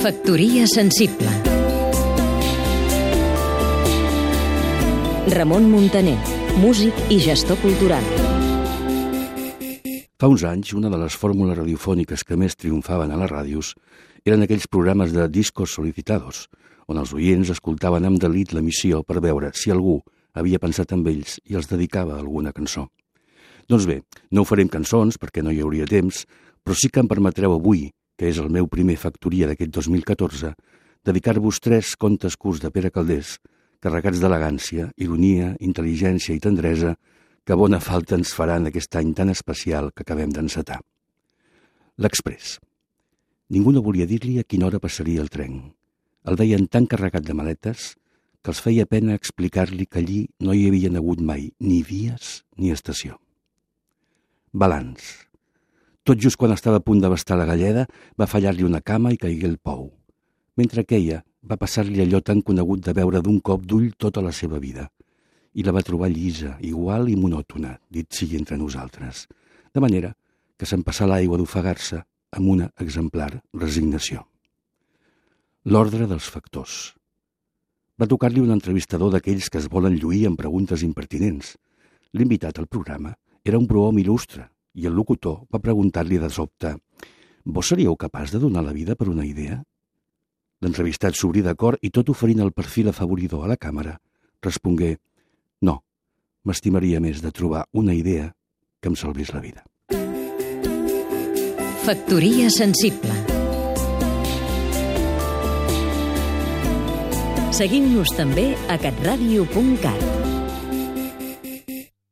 Factoria sensible Ramon Muntaner, músic i gestor cultural. Fa uns anys, una de les fórmules radiofòniques que més triomfaven a les ràdios eren aquells programes de discos solicitados, on els oients escoltaven amb delit l'emissió per veure si algú havia pensat en ells i els dedicava alguna cançó. Doncs bé, no ho farem cançons perquè no hi hauria temps, però sí que em permetreu avui, que és el meu primer factoria d'aquest 2014, dedicar-vos tres contes curts de Pere Caldés, carregats d'elegància, ironia, intel·ligència i tendresa, que bona falta ens faran aquest any tan especial que acabem d'encetar. L'Express. Ningú no volia dir-li a quina hora passaria el tren. El veien tan carregat de maletes que els feia pena explicar-li que allí no hi havien hagut mai ni vies ni estació. Balanç. Tot just quan estava a punt d'abastar la galleda, va fallar-li una cama i caigué el pou. Mentre queia, va passar-li allò tan conegut de veure d'un cop d'ull tota la seva vida. I la va trobar llisa, igual i monòtona, dit sigui entre nosaltres. De manera que se'n passà l'aigua d'ofegar-se amb una exemplar resignació. L'ordre dels factors. Va tocar-li un entrevistador d'aquells que es volen lluir amb preguntes impertinents. L'invitat al programa era un prohom il·lustre i el locutor va preguntar-li de sobte «Vos seríeu capaç de donar la vida per una idea?» L'entrevistat s'obrí d'acord i tot oferint el perfil afavoridor a la càmera, respongué «No, m'estimaria més de trobar una idea que em salvés la vida». Factoria sensible Seguim-nos també a catradio.cat